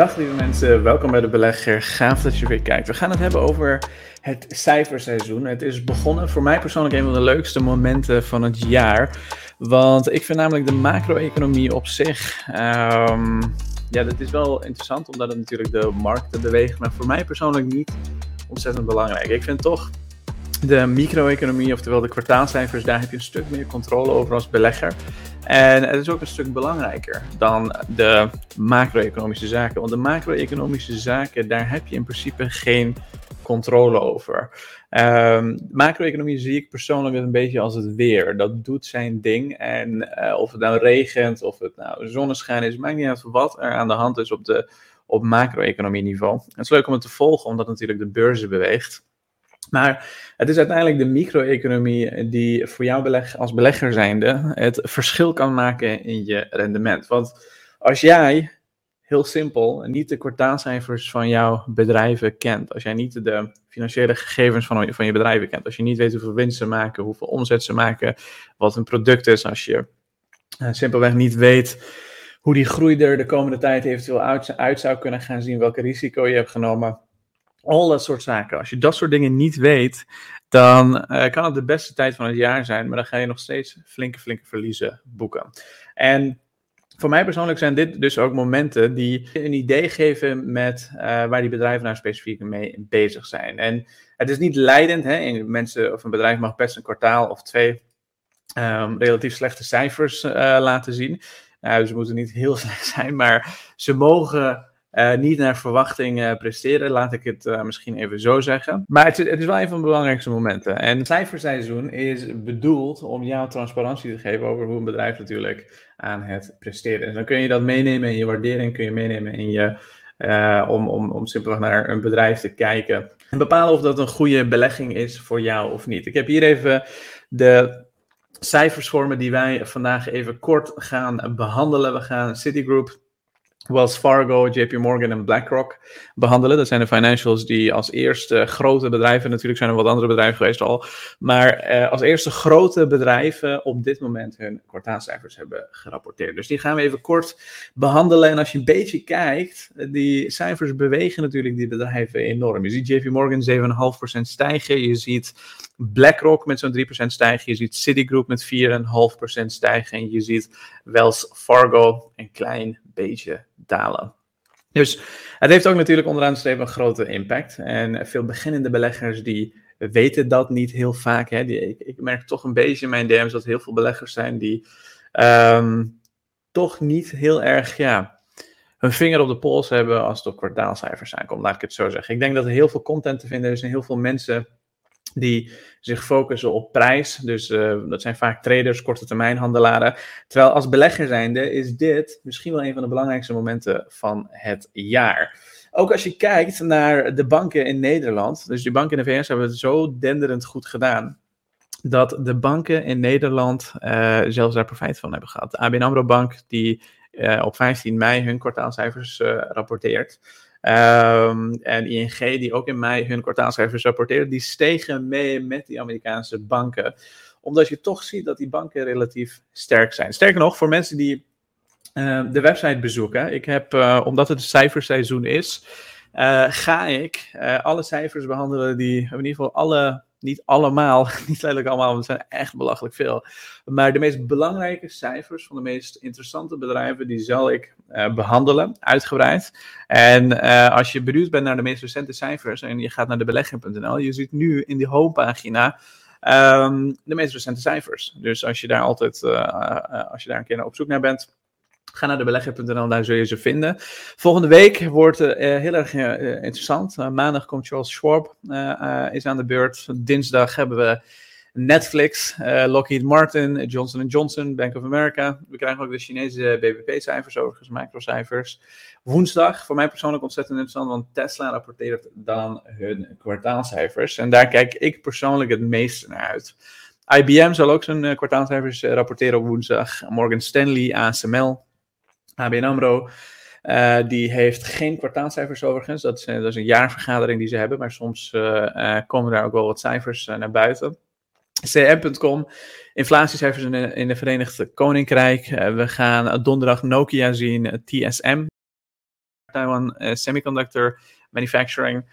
Dag lieve mensen, welkom bij de Belegger. Gaaf dat je weer kijkt. We gaan het hebben over het cijferseizoen. Het is begonnen voor mij persoonlijk een van de leukste momenten van het jaar. Want ik vind namelijk de macro-economie op zich. Um, ja, dat is wel interessant omdat het natuurlijk de markten beweegt. Maar voor mij persoonlijk niet ontzettend belangrijk. Ik vind toch de micro-economie, oftewel de kwartaalcijfers, daar heb je een stuk meer controle over als belegger. En het is ook een stuk belangrijker dan de macro-economische zaken. Want de macro-economische zaken, daar heb je in principe geen controle over. Um, macro-economie zie ik persoonlijk een beetje als het weer. Dat doet zijn ding. En uh, of het nou regent, of het nou zonneschijn is, maakt niet uit wat er aan de hand is op, de, op macro-economie niveau. Het is leuk om het te volgen, omdat natuurlijk de beurzen beweegt. Maar het is uiteindelijk de micro-economie die voor jou als belegger zijnde het verschil kan maken in je rendement. Want als jij, heel simpel, niet de kwartaalcijfers van jouw bedrijven kent, als jij niet de financiële gegevens van, van je bedrijven kent, als je niet weet hoeveel winst ze maken, hoeveel omzet ze maken, wat een product is, als je uh, simpelweg niet weet hoe die groei er de komende tijd eventueel uit, uit zou kunnen gaan zien, welke risico je hebt genomen al dat soort zaken. Als je dat soort dingen niet weet, dan uh, kan het de beste tijd van het jaar zijn, maar dan ga je nog steeds flinke, flinke verliezen boeken. En voor mij persoonlijk zijn dit dus ook momenten die een idee geven met uh, waar die bedrijven nou specifiek mee bezig zijn. En het is niet leidend, hè? mensen of een bedrijf mag best een kwartaal of twee um, relatief slechte cijfers uh, laten zien. Nou, ze moeten niet heel slecht zijn, maar ze mogen uh, niet naar verwachting uh, presteren, laat ik het uh, misschien even zo zeggen. Maar het, het, is wel een van de belangrijkste momenten. En het cijferseizoen is bedoeld om jou transparantie te geven over hoe een bedrijf natuurlijk aan het presteren is. Dan kun je dat meenemen in je waardering, kun je meenemen in je, om, om, om simpelweg naar een bedrijf te kijken. En bepalen of dat een goede belegging is voor jou of niet. Ik heb hier even de cijfers voor me die wij vandaag even kort gaan behandelen. We gaan Citigroup Wells Fargo, JP Morgan en BlackRock behandelen. Dat zijn de financials die als eerste grote bedrijven, natuurlijk zijn er wat andere bedrijven geweest al, maar eh, als eerste grote bedrijven op dit moment hun kwartaalcijfers hebben gerapporteerd. Dus die gaan we even kort behandelen. En als je een beetje kijkt, die cijfers bewegen natuurlijk die bedrijven enorm. Je ziet JP Morgan 7,5% stijgen, je ziet BlackRock met zo'n 3% stijgen, je ziet Citigroup met 4,5% stijgen en je ziet Wells Fargo een klein beetje dalen. Dus het heeft ook natuurlijk onderaan de streep een grote impact. En veel beginnende beleggers die weten dat niet heel vaak. Hè. Die, ik, merk toch een beetje in mijn DM's dat heel veel beleggers zijn die um, toch niet heel erg ja, hun vinger op de pols hebben als het op kwartaalcijfers aankomt, laat ik het zo zeggen. Ik denk dat er heel veel content te vinden is en heel veel mensen die zich focussen op prijs. Dus uh, dat zijn vaak traders, korte termijn handelaren. Terwijl als belegger zijnde is dit misschien wel een van de belangrijkste momenten van het jaar. Ook als je kijkt naar de banken in Nederland. Dus die banken in de VS hebben het zo denderend goed gedaan. Dat de banken in Nederland uh, zelfs daar profijt van hebben gehad. De ABN AMRO Bank die uh, op 15 mei hun kwartaalcijfers rapporteert. Um, en ING, die ook in mei hun kwartaalcijfers rapporteerde, die stegen mee met die Amerikaanse banken. Omdat je toch ziet dat die banken relatief sterk zijn. Sterker nog, voor mensen die uh, de website bezoeken. Ik heb, uh, omdat het cijferseizoen is, uh, ga ik alle cijfers behandelen die, in ieder geval alle niet allemaal, niet letterlijk allemaal, want het zijn echt belachelijk veel. Maar de meest belangrijke cijfers van de meest interessante bedrijven, die zal ik uh, behandelen, uitgebreid. En uh, als je benieuwd bent naar de meest recente cijfers en je gaat naar de belegger.nl, je ziet nu in die homepagina um, de meest recente cijfers. Dus als je daar altijd, uh, als je daar een keer op zoek naar bent, Ga naar debelegger.nl, daar zul je ze vinden. Volgende week wordt uh, heel erg uh, interessant. Uh, maandag komt Charles Schwab is aan de beurt. Dinsdag hebben we Netflix, Lockheed Martin, Johnson Johnson, Bank of America. We krijgen ook de Chinese BBP-cijfers, overigens macrocijfers. Woensdag, voor mij persoonlijk ontzettend interessant, want Tesla rapporteert dan hun kwartaalcijfers. En daar kijk ik persoonlijk het meeste naar uit. IBM zal ook zijn kwartaalcijfers rapporteren op woensdag. Morgan Stanley, ASML, ABN AMRO. Uh, die heeft geen kwartaalcijfers overigens. Dat is, dat is, een jaarvergadering die ze hebben. Maar soms uh, uh, komen daar ook wel wat cijfers naar buiten. CM.com, inflatiecijfers in in de Verenigde Koninkrijk. we gaan donderdag Nokia zien, TSM. Taiwan Semiconductor Manufacturing.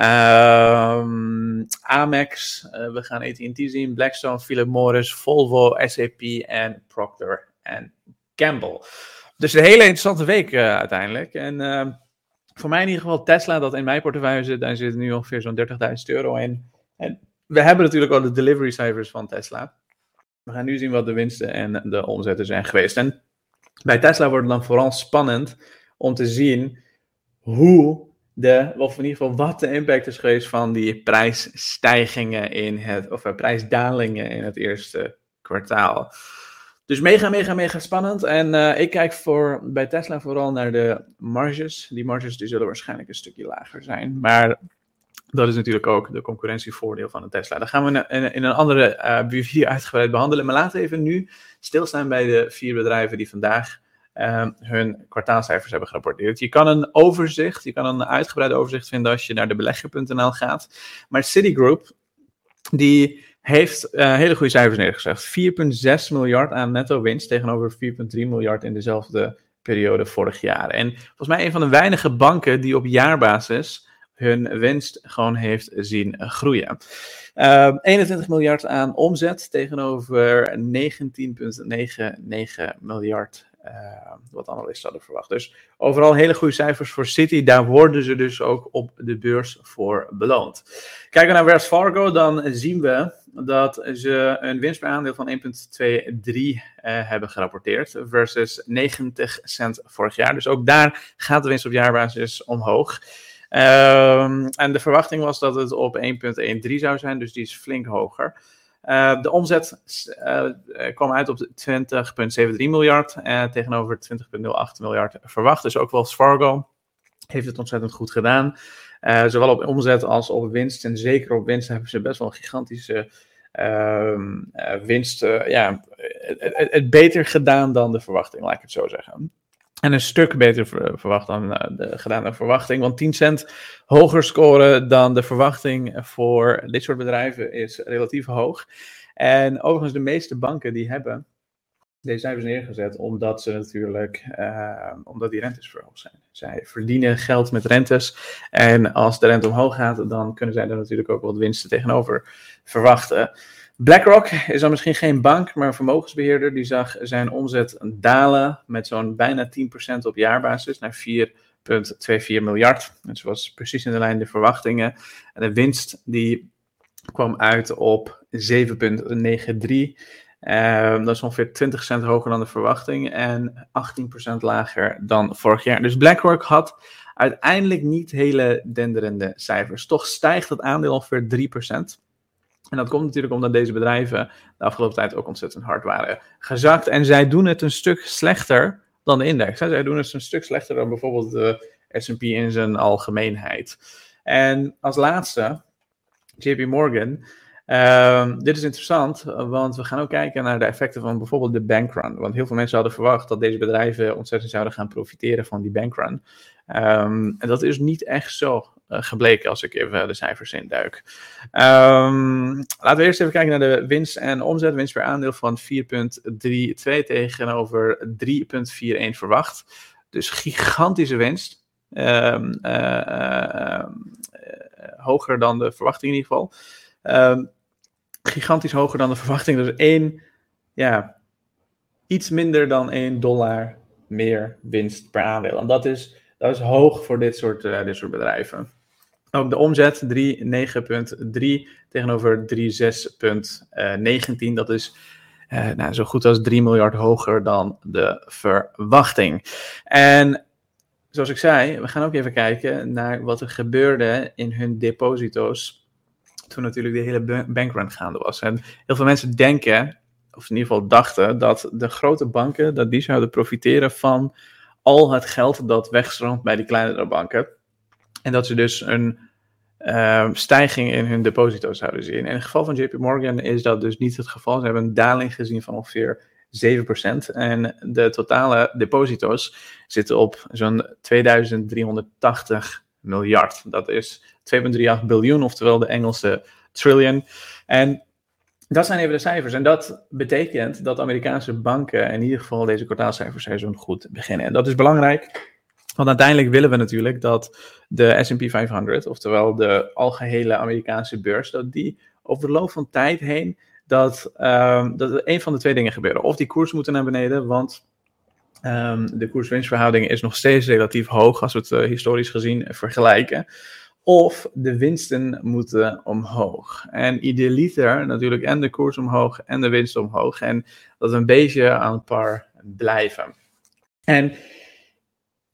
Um, Amex, we gaan AT&T zien, Blackstone, Philip Morris, Volvo, SAP en Procter Gamble. Dus een hele interessante week uiteindelijk. En ehm, voor mij in ieder geval Tesla, dat in mijn portefeuille zit, daar zit nu ongeveer zo'n 30.000 euro in. En we hebben natuurlijk al de delivery cijfers van Tesla. We gaan nu zien wat de winsten en de omzetten zijn geweest. En bij Tesla wordt het dan vooral spannend om te zien hoe de, of in ieder geval wat de impact is geweest van die prijsstijgingen in het, of eh, prijsdalingen in het eerste kwartaal. Dus mega, mega, mega spannend. En uh, ik kijk voor, bij Tesla vooral naar de marges. Die marges die zullen waarschijnlijk een stukje lager zijn. Maar dat is natuurlijk ook de concurrentievoordeel van een Tesla. Dat gaan we in, in een andere uh, uitgebreid behandelen. Maar laten we even nu stilstaan bij de vier bedrijven die vandaag uh, hun kwartaalcijfers hebben gerapporteerd. Je kan een overzicht, je kan een uitgebreid overzicht vinden als je naar de belegger.nl gaat. Maar Citigroup, die heeft uh, hele goede cijfers neergezegd. 4,6 miljard aan netto winst tegenover 4,3 miljard in dezelfde periode vorig jaar. En volgens mij een van de weinige banken die op jaarbasis hun winst gewoon heeft zien groeien. Uh, ehm, 21 miljard aan omzet tegenover 19,99 miljard uh, wat analisten hadden verwacht. Dus overal hele goede cijfers voor City. Daar worden ze dus ook op de beurs voor beloond. Kijken we naar Wells Fargo, dan zien we dat ze een winst per aandeel van 1,23 uh, eh, hebben gerapporteerd versus 90 cent vorig jaar. Dus ook daar gaat de winst op jaarbasis omhoog. Um, en de verwachting was dat het op 1,13 zou zijn, dus die is flink hoger. Uh, de omzet uh, kwam uit op 20,73 miljard uh, tegenover 20,08 miljard verwacht. Dus ook wel Fargo heeft het ontzettend goed gedaan. zowel op omzet als op winst. En zeker op winst hebben ze best wel een gigantische ehm, winst. ja, het, beter gedaan dan de verwachting, laat ik het zo zeggen. En een stuk beter verwacht dan eh, de verwachting. Want 10 cent hoger scoren dan de verwachting voor dit soort bedrijven is relatief hoog. En overigens, de meeste banken die hebben deze cijfers neergezet omdat ze natuurlijk, uh, omdat die rentes verhoogd zijn. Zij verdienen geld met rentes. En als de rente omhoog gaat, dan kunnen zij er natuurlijk ook wat winsten tegenover verwachten. BlackRock is dan misschien geen bank, maar een vermogensbeheerder. Die zag zijn omzet dalen met zo'n bijna 10% op jaarbasis naar 4,24 miljard. Dat was precies in de lijn de verwachtingen. En de winst die kwam uit op 7,93. Uh, dat is ongeveer 20 cent hoger dan de verwachting en 18% lager dan vorig jaar. Dus BlackRock had uiteindelijk niet hele denderende cijfers. Toch stijgt het aandeel ongeveer 3%. En dat komt natuurlijk omdat deze bedrijven de afgelopen tijd ook ontzettend hard waren gezakt. En zij doen het een stuk slechter dan de index. Zij doen het een stuk slechter dan bijvoorbeeld de SP in zijn algemeenheid. En als laatste, JP Morgan. Uh, dit is interessant, want we gaan ook kijken naar de effecten van bijvoorbeeld de bankrun. Want heel veel mensen hadden verwacht dat deze bedrijven ontzettend zouden gaan profiteren van die bankrun. Um, en dat is niet echt zo. Eh, gebleken als ik even de cijfers induik. Um, laten we eerst even kijken naar de winst en omzet. Winst per aandeel van 4,32 tegenover 3,41 verwacht. Dus gigantische winst. Um, uh, hoger dan de verwachting in ieder geval. Um, gigantisch hoger dan de verwachting. Dus één, ja, iets minder dan 1 dollar meer winst per aandeel. En dat is, dat is hoog voor dit soort, dit soort bedrijven. Ook de omzet 3,9,3 tegenover 3,6,19. Dat is uh, nou, zo goed als 3 miljard hoger dan de verwachting. En zoals ik zei, we gaan ook even kijken naar wat er gebeurde in hun deposito's. Toen natuurlijk de hele bankrun gaande was. En heel veel mensen denken, of in ieder geval dachten, dat de grote banken dat die zouden profiteren van al het geld dat wegstroomt bij die kleinere banken. En dat ze dus een uh, stijging in hun deposito's zouden zien. In het geval van JP Morgan is dat dus niet het geval. Ze hebben een daling gezien van ongeveer 7%. En de totale deposito's zitten op zo'n 2380 miljard. Dat is 2,38 biljoen, oftewel de Engelse trillion. En dat zijn even de cijfers. En dat betekent dat Amerikaanse banken in ieder geval deze kwartaalcijferseizoen goed beginnen. En dat is belangrijk Want uiteindelijk willen we natuurlijk dat de SP 500, oftewel de algehele Amerikaanse beurs, dat die over de loop van tijd heen, dat, um, dat een van de twee dingen gebeuren. Of die koers moeten naar beneden, want um, de koers-winstverhouding is nog steeds relatief hoog als we het uh, historisch gezien vergelijken. Of de winsten moeten omhoog. En idealiter natuurlijk en de koers omhoog en de winst omhoog. En dat we een beetje aan het par blijven. En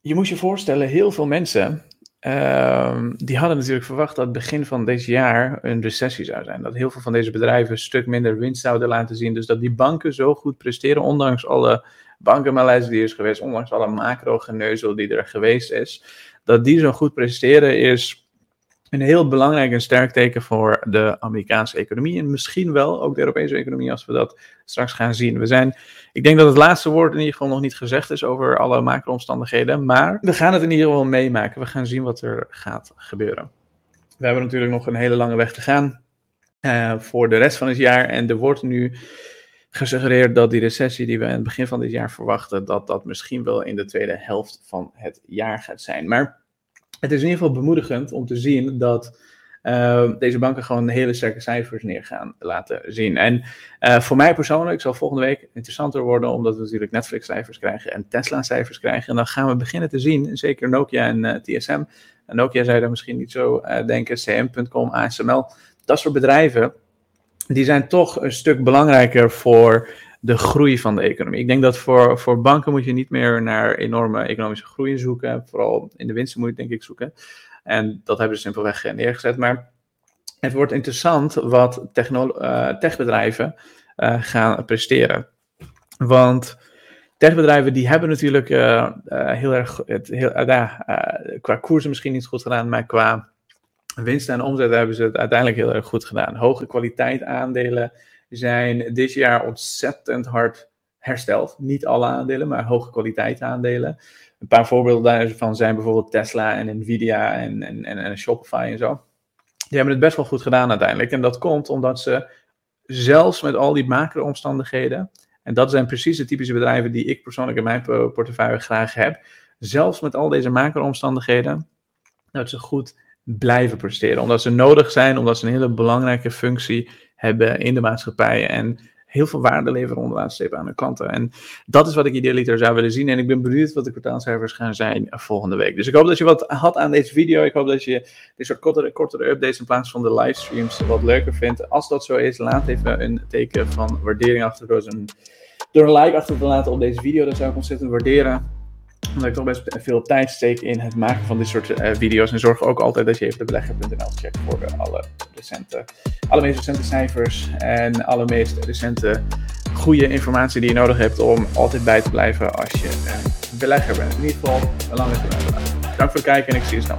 je moet je voorstellen, heel veel mensen uh, die hadden natuurlijk verwacht dat begin van deze jaar een recessie zou zijn. Dat heel veel van deze bedrijven een stuk minder winst zouden laten zien. Dus dat die banken zo goed presteren, ondanks alle bankenmalaise die is geweest, ondanks alle macro-geneuzel die er geweest is. Dat die zo goed presteren is een heel belangrijk en sterk teken voor de Amerikaanse economie. En misschien wel ook de Europese economie, als we dat straks gaan zien. We zijn, ik denk dat het laatste woord in ieder geval nog niet gezegd is over alle macro-omstandigheden. Maar we gaan het in ieder geval meemaken. We gaan zien wat er gaat gebeuren. We hebben natuurlijk nog een hele lange weg te gaan uh, voor de rest van het jaar. En er wordt nu gesuggereerd dat die recessie die we in het begin van dit jaar verwachten, dat dat misschien wel in de tweede helft van het jaar gaat zijn. Maar het is in ieder geval bemoedigend om te zien dat uh, deze banken gewoon hele sterke cijfers neer gaan laten zien. En uh, voor mij persoonlijk zal volgende week interessanter worden, omdat we natuurlijk Netflix-cijfers krijgen en Tesla-cijfers krijgen. En dan gaan we beginnen te zien, zeker Nokia en uh, TSM. En Nokia zou je misschien niet zo denken, CM.com, ASML, dat soort bedrijven, die zijn toch een stuk belangrijker voor de groei van de economie. Ik denk dat voor, voor banken moet je niet meer naar enorme economische groei zoeken. Vooral in de winsten moet je denk ik zoeken. En dat hebben ze simpelweg neergezet. Maar het wordt interessant wat uh, techbedrijven uh, gaan presteren. Want techbedrijven die hebben natuurlijk uh, heel erg, het, heel, qua koersen misschien niet goed gedaan, maar qua winst en omzet hebben ze het uiteindelijk heel erg goed gedaan. Hoge kwaliteit aandelen, zijn dit jaar ontzettend hard hersteld. Niet alle aandelen, maar hoge kwaliteit aandelen. Een paar voorbeelden daarvan zijn bijvoorbeeld Tesla en Nvidia en, en, en, en Shopify en zo. Die hebben het best wel goed gedaan uiteindelijk. En dat komt omdat ze zelfs met al die macro-omstandigheden, en dat zijn precies de typische bedrijven die ik persoonlijk in mijn portefeuille graag heb, zelfs met al deze macro-omstandigheden, dat ze goed blijven presteren. Omdat ze nodig zijn, omdat ze een hele belangrijke functie hebben in de maatschappij en heel veel waarde leveren onderaan aan de klanten. En dat is wat ik idealiter zou willen zien. En ik ben benieuwd wat de kwartaalcijfers gaan zijn volgende week. Dus ik hoop dat je wat had aan deze video. Ik hoop dat je dit soort kortere, kortere updates in plaats van de livestreams wat leuker vindt. Als dat zo is, laat even een teken van waardering achter. Door een like achter te laten op deze video. Dat zou ik ontzettend waarderen omdat ik toch best veel tijd steek in het maken van dit soort uh, video's. En zorg ook altijd dat je even de belegger.nl checkt voor alle recente, alle meest recente cijfers en alle meest recente goede informatie die je nodig hebt om altijd bij te blijven als je een belegger bent. In ieder geval een lange termijn Dank voor het kijken en ik zie je snel.